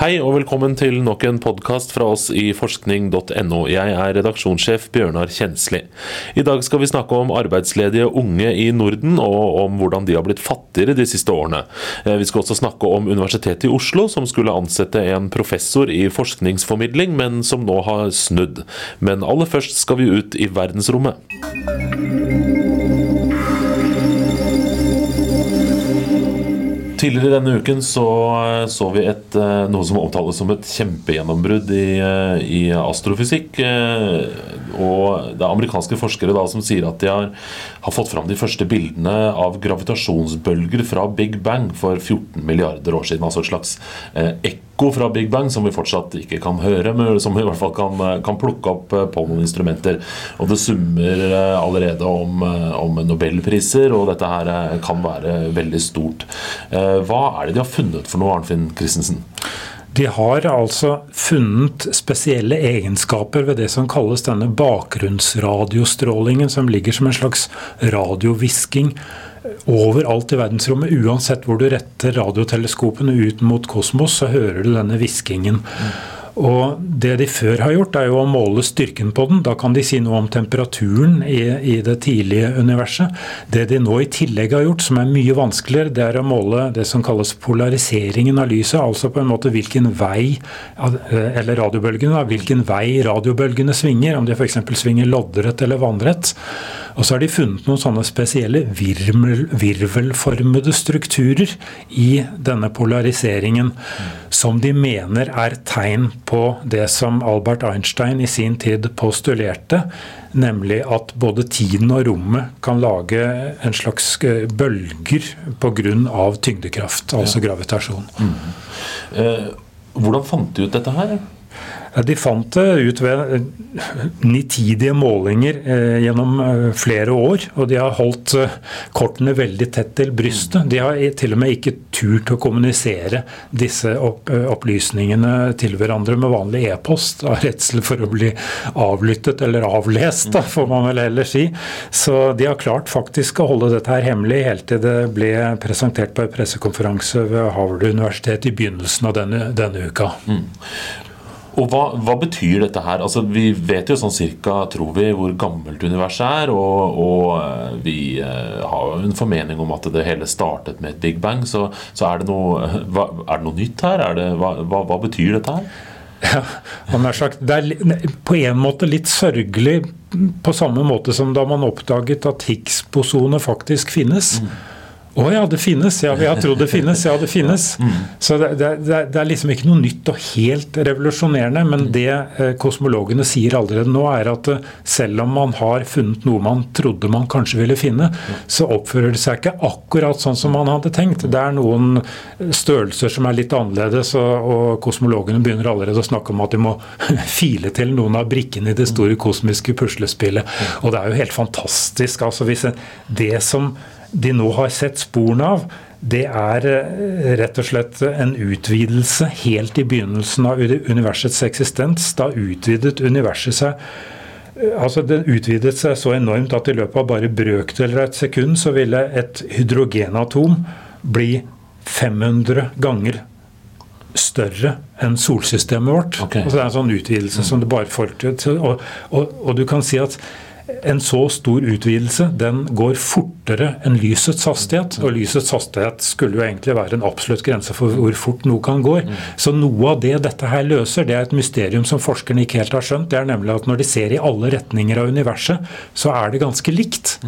Hei og velkommen til nok en podkast fra oss i forskning.no. Jeg er redaksjonssjef Bjørnar Kjensli. I dag skal vi snakke om arbeidsledige unge i Norden, og om hvordan de har blitt fattigere de siste årene. Eh, vi skal også snakke om Universitetet i Oslo, som skulle ansette en professor i forskningsformidling, men som nå har snudd. Men aller først skal vi ut i verdensrommet. Tidligere denne uken så, så vi et, eh, noe som omtales som et kjempegjennombrudd i, eh, i astrofysikk. Eh, og det er amerikanske forskere da som sier at de har, har, fått fram de første bildene av gravitasjonsbølger fra Big Bang for 14 milliarder år siden. Altså et slags eh, ekko fra Big Bang som vi fortsatt ikke kan høre, men som vi i hvert fall kan, kan plukke opp på noen instrumenter. Og det summer allerede om, om nobelpriser, og dette her kan være veldig stort. Eh, hva er det de har funnet for noe, Arnfinn Christensen? De har altså funnet spesielle egenskaper ved det som kalles denne bakgrunnsradiostrålingen, som ligger som en slags radiohvisking overalt i verdensrommet. Uansett hvor du retter radioteleskopene ut mot kosmos, så hører du denne hviskingen. Og Det de før har gjort, er jo å måle styrken på den. Da kan de si noe om temperaturen i, i, det tidlige universet. Det de nå i tillegg har gjort, som er mye vanskeligere, det er å måle det som kalles polariseringen av lyset. Altså på en måte hvilken vei eller radiobølgene, hvilken vei radiobølgene svinger. Om de f.eks. svinger loddrett eller vannrett. Og så har de funnet noen sånne spesielle virvel, virvelformede strukturer i denne polariseringen som de mener er tegn på det som Albert Einstein i sin tid postulerte, nemlig at både tiden og rommet kan lage en slags eh, bølger pga. tyngdekraft, altså gravitasjon. Mm. Eh, hvordan fant de ut dette her? De fant det ut ved eh, nitidige målinger eh, gjennom eh, flere år. Og de har holdt kortene veldig tett til brystet. De har til og med ikke turt å kommunisere disse opplysningene til hverandre med vanlig e-post, av redsel for å bli avlyttet eller avlest, får man vel heller si. Så de har klart faktisk å holde dette her hemmelig helt til det ble presentert på en pressekonferanse ved Harvard universitet i begynnelsen av denne, denne uka. Mm. Og hva, hva, betyr dette her? Altså, vi vet jo sånn cirka, tror vi, hvor gammelt universet er. Og, og eh, vi uh, har jo en formening om at det hele startet med et big bang. Så, så er, det noe, hva, er, det noe, nytt her? Det, hva, hva, betyr dette her? Ja, sagt, Det er på en måte litt sørgelig, på samme måte som da man oppdaget at Higgs-bosoner faktisk finnes. Mm. Å oh, ja, det finnes. Ja, vi har trodd det finnes. Ja, det finnes. Mm. Så det, det, det, er liksom ikke noe nytt og helt revolusjonerende. Men det eh, kosmologene sier allerede nå, er at eh, selv om man har funnet noe man trodde man kanskje ville finne, så oppfører det seg ikke akkurat sånn som man hadde tenkt. Det er noen størrelser som er litt annerledes, og, og kosmologene begynner allerede å snakke om at de må file til noen av brikkene i det store kosmiske puslespillet. Og det er jo helt fantastisk. altså hvis det som de nå har sett sporene av, det er eh, rett og slett en utvidelse helt i begynnelsen av universets eksistens. Da utvidet universet seg eh, Altså Den utvidet seg så enormt at i løpet av bare brøkdeler av et sekund så ville et hydrogenatom bli 500 ganger større enn solsystemet vårt. Okay. Altså Det er en sånn utvidelse som det bare får til. Og, og, og du kan si at en så stor utvidelse den går fortere enn lysets hastighet. Og lysets hastighet skulle jo egentlig være en absolutt grense for hvor fort noe kan gå. Så noe av det dette her løser, det er et mysterium som forskerne ikke helt har skjønt. Det er nemlig at når de ser i alle retninger av universet, så er det ganske likt.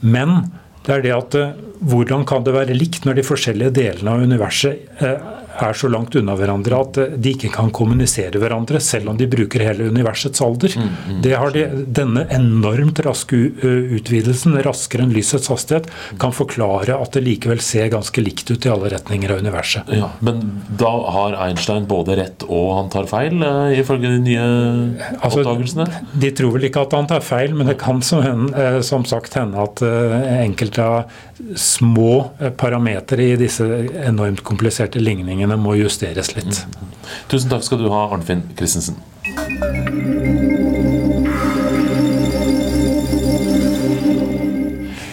Men det er det at eh, hvordan kan det være likt når de forskjellige delene av universet eh, er så langt unna hverandre at eh, de ikke kan kommunisere hverandre, selv om de bruker hele universets alder. Mm, mm, det har de, denne enormt raske utvidelsen, raskere enn lysets hastighet, kan forklare at det likevel ser ganske likt ut i alle retninger av universet. Ja, men da har Einstein både rett og han tar feil, uh, ifølge de nye altså, oppdagelsene? De tror vel ikke at han tar feil, men det kan som, som sagt hende at enkelte av små parametere i disse enormt kompliserte ligningene må justeres litt. Mm. Tusen takk skal du ha, Arnfinn Christensen.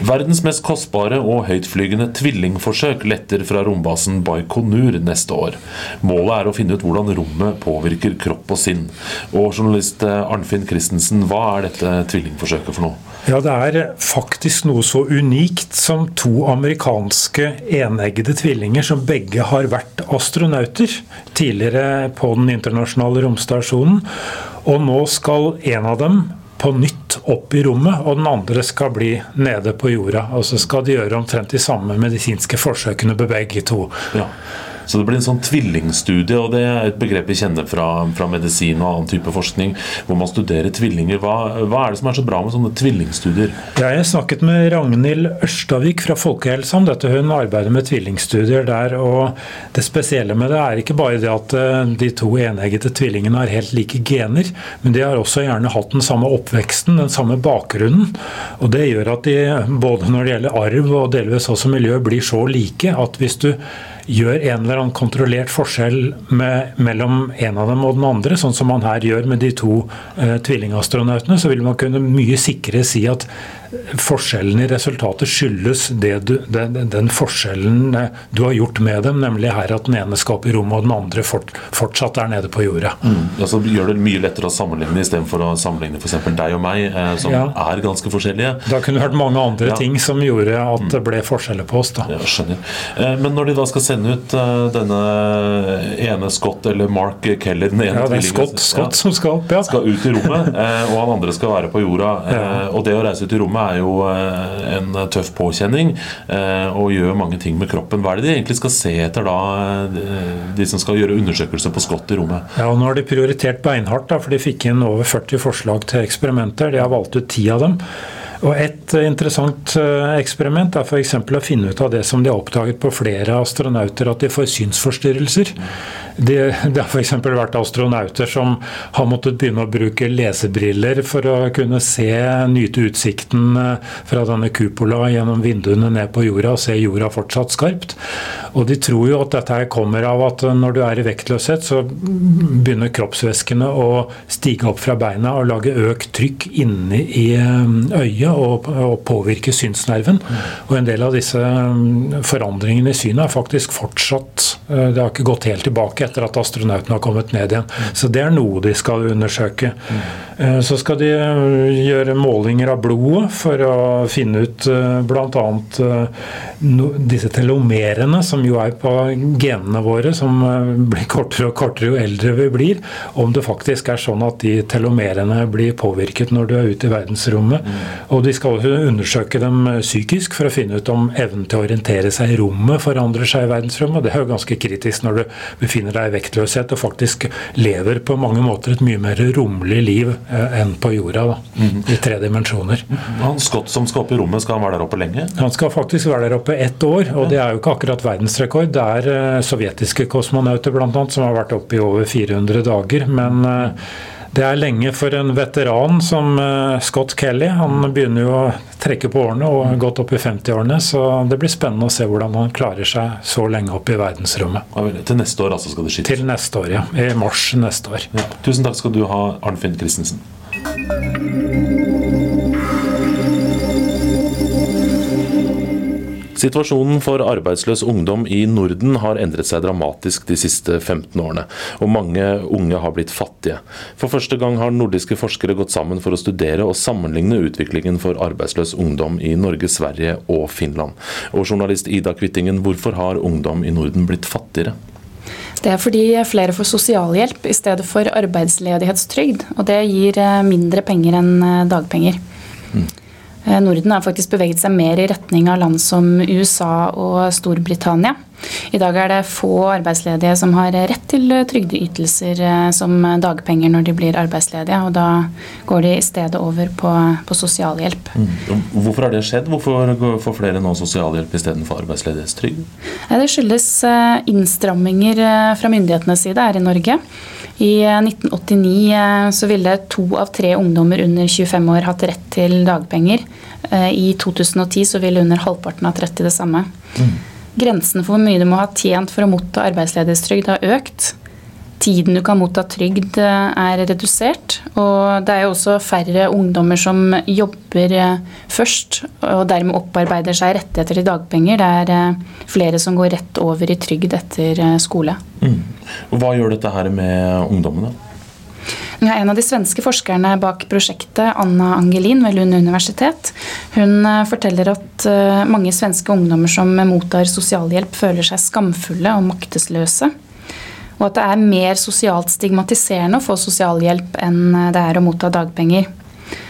Verdens mest kostbare og høytflygende tvillingforsøk letter fra rombasen Baikonur neste år. Målet er å finne ut hvordan rommet påvirker kropp og sinn. Og journalist Arnfinn Christensen, hva er dette tvillingforsøket for noe? Ja, Det er faktisk noe så unikt som to amerikanske eneggede tvillinger som begge har vært astronauter tidligere på den internasjonale romstasjonen. Og nå skal en av dem på nytt opp i rommet, og den andre skal bli nede på jorda. Og så skal de gjøre omtrent de samme medisinske forsøkene på begge to. Ja. Så det blir en sånn tvillingstudie, og det er et begrep vi kjenner fra, fra medisin og annen type forskning, hvor man studerer tvillinger. Hva, hva, er det som er så bra med sånne tvillingstudier? Jeg snakket med Ragnhild Ørstavik fra Folkehelsa om dette. Hun arbeider med tvillingstudier der. og Det spesielle med det er ikke bare det at eh, de to eneggede tvillingene har helt like gener, men de har også gjerne hatt den samme oppveksten, den samme bakgrunnen. og Det gjør at de, både når det gjelder arv og delvis også miljø, blir så like at hvis du gjør en eller annen kontrollert forskjell med, mellom en av dem og den andre, sånn som man her gjør med de to eh, tvillingastronautene, så vil man kunne mye sikre si at forskjellen i resultatet skyldes du, den, den, forskjellen eh, du har gjort med dem, nemlig her at den ene i rommet og den andre fort, fortsatt er nede på jorda. Mm. Altså, gjør det mye lettere å sammenligne istedenfor å sammenligne f.eks. deg og meg, eh, som ja. er ganske forskjellige. Da kunne du hørt mange andre ja. ting som gjorde at det ble forskjeller på oss. da. Ja, skjønner. Eh, men når de da skal sende ut eh, denne ene Scott, eller Mark Keller den ene Ja, det er Scott, Scott som skal opp, ja. Skal ut i rommet, eh, og han andre skal være på jorda. Eh, og det å reise ut i rommet er jo eh, en tøff påkjenning eh, og gjør mange ting med kroppen. Hva er det de egentlig skal se etter da, eh, de som skal gjøre undersøkelser på skott i rommet? Ja, og Nå har de prioritert beinhardt, da, for de fikk inn over 40 forslag til eksperimenter. De har valgt ut ti av dem. Og Et interessant eksperiment er f.eks. å finne ut av det som de har oppdaget på flere astronauter, at de får synsforstyrrelser. Det, det har f.eks. vært astronauter som har måttet begynne å bruke lesebriller for å kunne se, nyte utsikten eh, fra denne kupola gjennom vinduene ned på jorda og se jorda fortsatt skarpt. Og de tror jo at dette kommer av at når du er i vektløshet, så begynner kroppsvæskene å stige opp fra beina og lage økt trykk inni i eh, øyet og, og påvirke synsnerven. Og en del av disse forandringene i synet er faktisk fortsatt eh, Det har ikke gått helt tilbake etter at astronautene har kommet ned igjen. Så det er noe de skal undersøke. Eh, så skal de eh, gjøre målinger av blodet for å finne ut eh, bl.a. disse telomerene, som jo er på genene våre, som blir kortere og kortere jo eldre vi blir. Om det faktisk er sånn at de telomerene blir påvirket når du er ute i verdensrommet. Og de skal også undersøke dem psykisk for å finne ut om evnen til å orientere seg i rommet forandrer seg i verdensrommet. Det er jo ganske kritisk når du befinner deg i vektløshet og faktisk lever på mange måter et mye mer romlig liv Eh, enn på jorda. da, mm. I tre dimensjoner. Han Scott som skal opp i rommet, skal han være der oppe lenge? Han skal faktisk være der oppe ett år, og det er jo ikke akkurat verdensrekord. Det er uh, sovjetiske kosmonauter annet, som har vært oppe i over 400 dager. men uh, det er lenge for en veteran som Scott Kelly. Han begynner jo å trekke på årene og har gått opp i 50-årene. Så det blir spennende å se hvordan han klarer seg så lenge opp i verdensrommet. Til neste år altså skal det skytes? Til neste år, ja. I mars neste år. Ja. Tusen takk skal du ha, Arnfinn Christensen. Situasjonen for arbeidsløs ungdom i Norden har endret seg dramatisk de siste 15 årene, og mange unge har blitt fattige. For første gang har nordiske forskere gått sammen for å studere og sammenligne utviklingen for arbeidsløs ungdom i Norge, Sverige og Finland. Og journalist Ida Kvittingen, hvorfor har ungdom i Norden blitt fattigere? Det er fordi flere får sosialhjelp i stedet for arbeidsledighetstrygd. Og det gir eh, mindre penger enn eh, dagpenger. Mm. Eh, Norden har faktisk beveget seg mer i retning av land som USA og Storbritannia. I dag er det få arbeidsledige som har rett til trygdeytelser eh, som dagpenger når de blir arbeidsledige, og da går de i stedet over på, på sosialhjelp. Mm. Hvorfor har det skjedd? Hvorfor får flere nå sosialhjelp istedenfor arbeidsledighetstrygd? Det skyldes eh, innstramminger fra myndighetenes side her i Norge. I 1989 eh, så ville to av tre ungdommer under 25 år hatt rett til dagpenger. Eh, I 2010 så ville under halvparten hatt rett til det samme. Mm. Grensen for hvor mye du må ha tjent for å motta arbeidsledighetstrygd har økt. tiden du kan motta trygd er redusert. Og det er jo også færre ungdommer som jobber først og dermed opparbeider seg rettigheter til dagpenger. Det er flere som går rett over i trygd etter skole. Mm. Hva gjør dette her med ungdommene? Ja, en av de svenske forskerne bak prosjektet, Anna Angelin ved Lund universitet, hun forteller at mange svenske ungdommer som mottar sosialhjelp, føler seg skamfulle og maktesløse. Og at det er mer sosialt stigmatiserende å få sosialhjelp enn det er å motta dagpenger.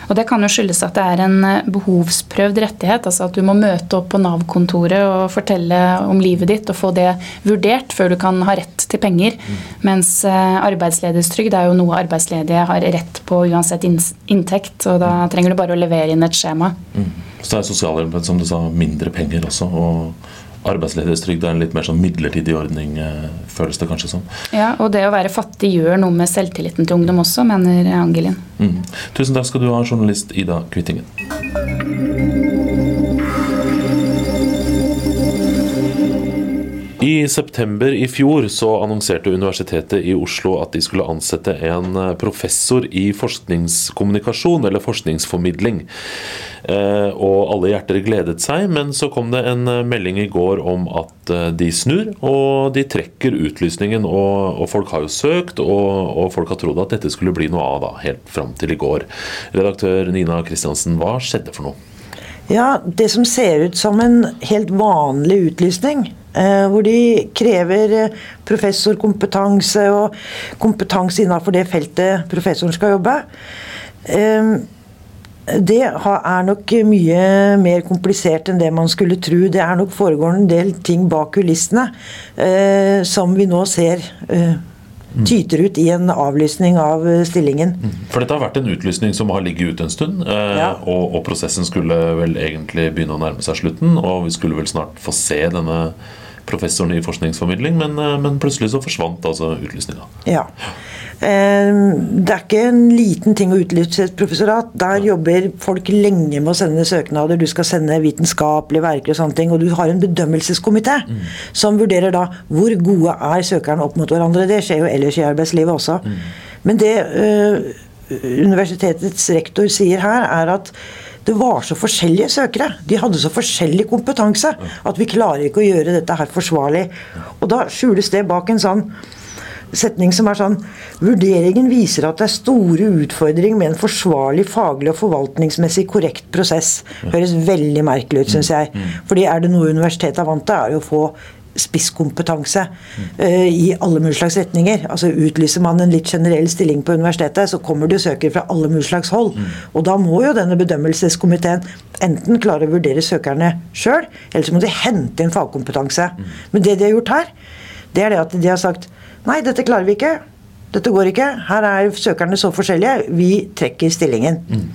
Og Det kan jo skyldes at det er en behovsprøvd rettighet. altså At du må møte opp på Nav-kontoret og fortelle om livet ditt og få det vurdert før du kan ha rett til penger. Mm. Mens eh, arbeidsledighetstrygd er jo noe arbeidsledige har rett på uansett inntekt. Og da trenger du bare å levere inn et skjema. Mm. Så er sosialhjelpen som du sa, mindre penger også. og arbeidsledighetstrygd er en litt mer sånn midlertidig ordning, eh, føles det kanskje som. Ja, og det å være fattig gjør noe med selvtilliten til ungdom også, mener Angelin. Mm. Tusen takk skal du ha, journalist Ida Kvittingen. I september i fjor så annonserte Universitetet i Oslo at de skulle ansette en eh, professor i forskningskommunikasjon, eller forskningsformidling. Eh, og alle hjerter gledet seg, men så kom det en eh, melding i går om at de snur, og de trekker utlysningen. Og, og folk har jo søkt, og, og, folk har trodd at dette skulle bli noe av da, helt fram til i går. Redaktør Nina Kristiansen, hva skjedde for noe? Ja, Det som ser ut som en helt vanlig utlysning, Eh, hvor de krever eh, professorkompetanse og kompetanse innenfor det feltet professoren skal jobbe. Eh, det er nok mye mer komplisert enn det man skulle tro. Det er nok foregår en del ting bak kulissene som vi nå ser tyter ut i en avlysning av stillingen. Mm. For dette har vært en utlysning som har ligget ute en stund. Ja. Og, og, prosessen skulle vel egentlig begynne å nærme seg slutten. Og vi skulle vel snart få se denne professoren i forskningsformidling, men, eh, men plutselig så forsvant altså utlysninga. Ja. Ehm, det er ikke en liten ting å utlyse et professorat. Der jobber folk lenge med å sende søknader. Du skal sende vitenskapelige verker og sånne ting. Og du har en bedømmelseskomité mm. som vurderer da hvor gode er søkerne opp mot hverandre. Det skjer jo ellers i arbeidslivet også. Mm. Men det øh, universitetets rektor sier her, er at det var så forskjellige søkere. De hadde så forskjellig kompetanse at vi klarer ikke å gjøre dette her forsvarlig. Og da skjules det bak en sånn setning som er sånn Vurderingen viser at det er store utfordringer med en forsvarlig faglig og forvaltningsmessig korrekt prosess. Høres veldig merkelig ut, syns jeg. Mm. Fordi er det noe universitetet er vant til, er det å få spisskompetanse uh, i alle mulige slags retninger. Altså Utlyser man en litt generell stilling på universitetet, så kommer det søkere fra alle mulige slags hold. Mm. Og da må jo denne bedømmelseskomiteen enten klare å vurdere søkerne sjøl, eller så må de hente inn fagkompetanse. Mm. Men det de har gjort her, det er det at de har sagt nei, dette klarer vi ikke. Dette går ikke. Her er søkerne så forskjellige. Vi trekker stillingen. Mm.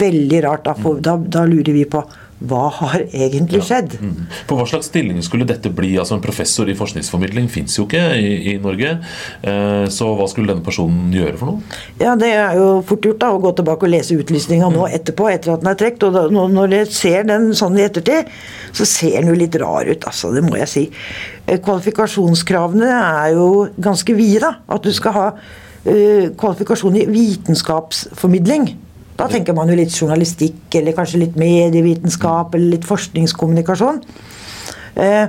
Veldig rart. Da, da, da lurer vi på hva har egentlig skjedd? Ja. Mm. På hva slags stilling skulle dette bli? Altså En professor i forskningsformidling fins jo ikke i, i Norge. Eh, så hva skulle denne personen gjøre for noe? Ja, Det er jo fort gjort da, å gå tilbake og lese utlysninga nå mm. etterpå, etter at den er trukket. Og da, når jeg ser den sånn i ettertid, så ser den jo litt rar ut, altså. Det må jeg si. Eh, kvalifikasjonskravene er jo ganske vide. da, At du skal ha uh, kvalifikasjon i vitenskapsformidling. Da tenker man jo litt journalistikk, eller kanskje litt medievitenskap, eller litt forskningskommunikasjon. Eh,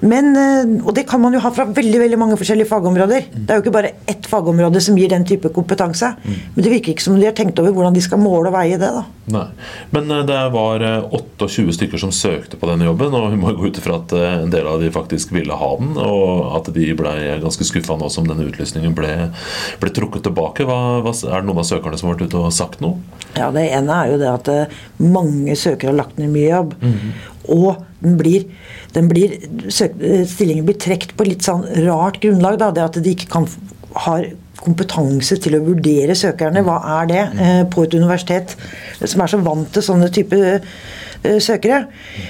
men, eh, og det kan man jo ha fra veldig veldig mange forskjellige fagområder. Det er jo ikke bare ett fagområde som gir den type kompetanse. Men det virker ikke som de har tenkt over hvordan de skal måle og veie det. da. Nei. Men eh, det var 28 stykker som søkte på denne jobben, og vi må gå ut ifra at en del av de faktisk ville ha den, og at de ble ganske skuffa nå som denne utlysningen ble, ble trukket tilbake. Hva, hva, er det noen av søkerne som har vært ute og sagt noe? Ja, Det ene er jo det at mange søkere har lagt ned mye jobb. Mm -hmm. Og den blir, den blir, stillingen blir trukket på litt sånn rart grunnlag. Da. Det at de ikke kan, har kompetanse til å vurdere søkerne. Hva er det eh, på et universitet som er så vant til sånne type eh, søkere.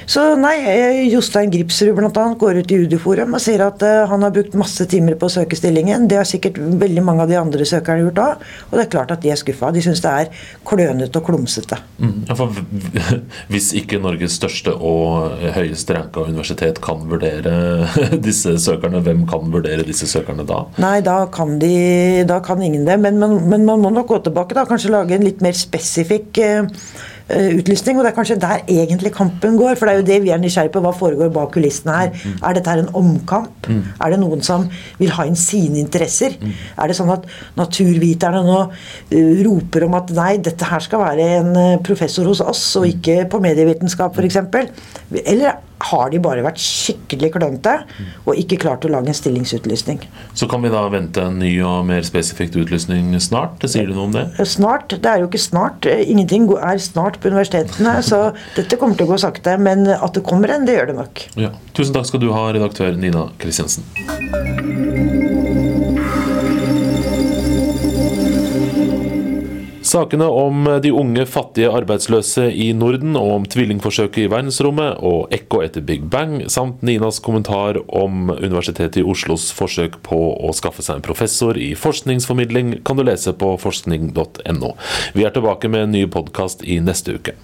Så nei, eh, Jostein Gripsrud bl.a. går ut i Udiforum og sier at eh, han har brukt masse timer på å søke stillingen. Det har sikkert veldig mange av de andre søkerne gjort òg. Og det er klart at de er skuffa. De syns det er klønete og klumsete. Mm. Ja, for hvis ikke Norges største og høyest ranka universitet kan vurdere disse søkerne, hvem kan vurdere disse søkerne da? Nei, da kan, de, da kan ingen det. Men, men, men, man må nok gå tilbake, da. Kanskje lage en litt mer spesifikk uh, utlysning. Og det er kanskje der egentlig kampen går. For det er jo det vi er nysgjerrige på. Hva foregår bak kulissene her? Mm. Er dette her en omkamp? Mm. Er det noen som vil ha inn sine interesser? Mm. Er det sånn at naturviterne nå uh, roper om at nei, dette her skal være en professor hos oss, og ikke på medievitenskap f.eks.? Eller har de bare vært skikkelig klønete og ikke klart å lage en stillingsutlysning. Så kan vi da vente en ny og mer spesifikt utlysning snart? Det sier du noe om det? Snart. Det er jo ikke snart. Ingenting er snart på universitetene, så dette kommer til å gå sakte. Men at det kommer en, det gjør det nok. Ja. Tusen takk skal du ha, redaktør Nina Kristiansen. Sakene om de unge fattige arbeidsløse i Norden, og om tvillingforsøket i verdensrommet, og ekko etter Big Bang, samt Ninas kommentar om Universitetet i Oslos forsøk på å skaffe seg en professor i forskningsformidling, kan du lese på forskning.no. Vi er tilbake med en ny podkast i neste uke.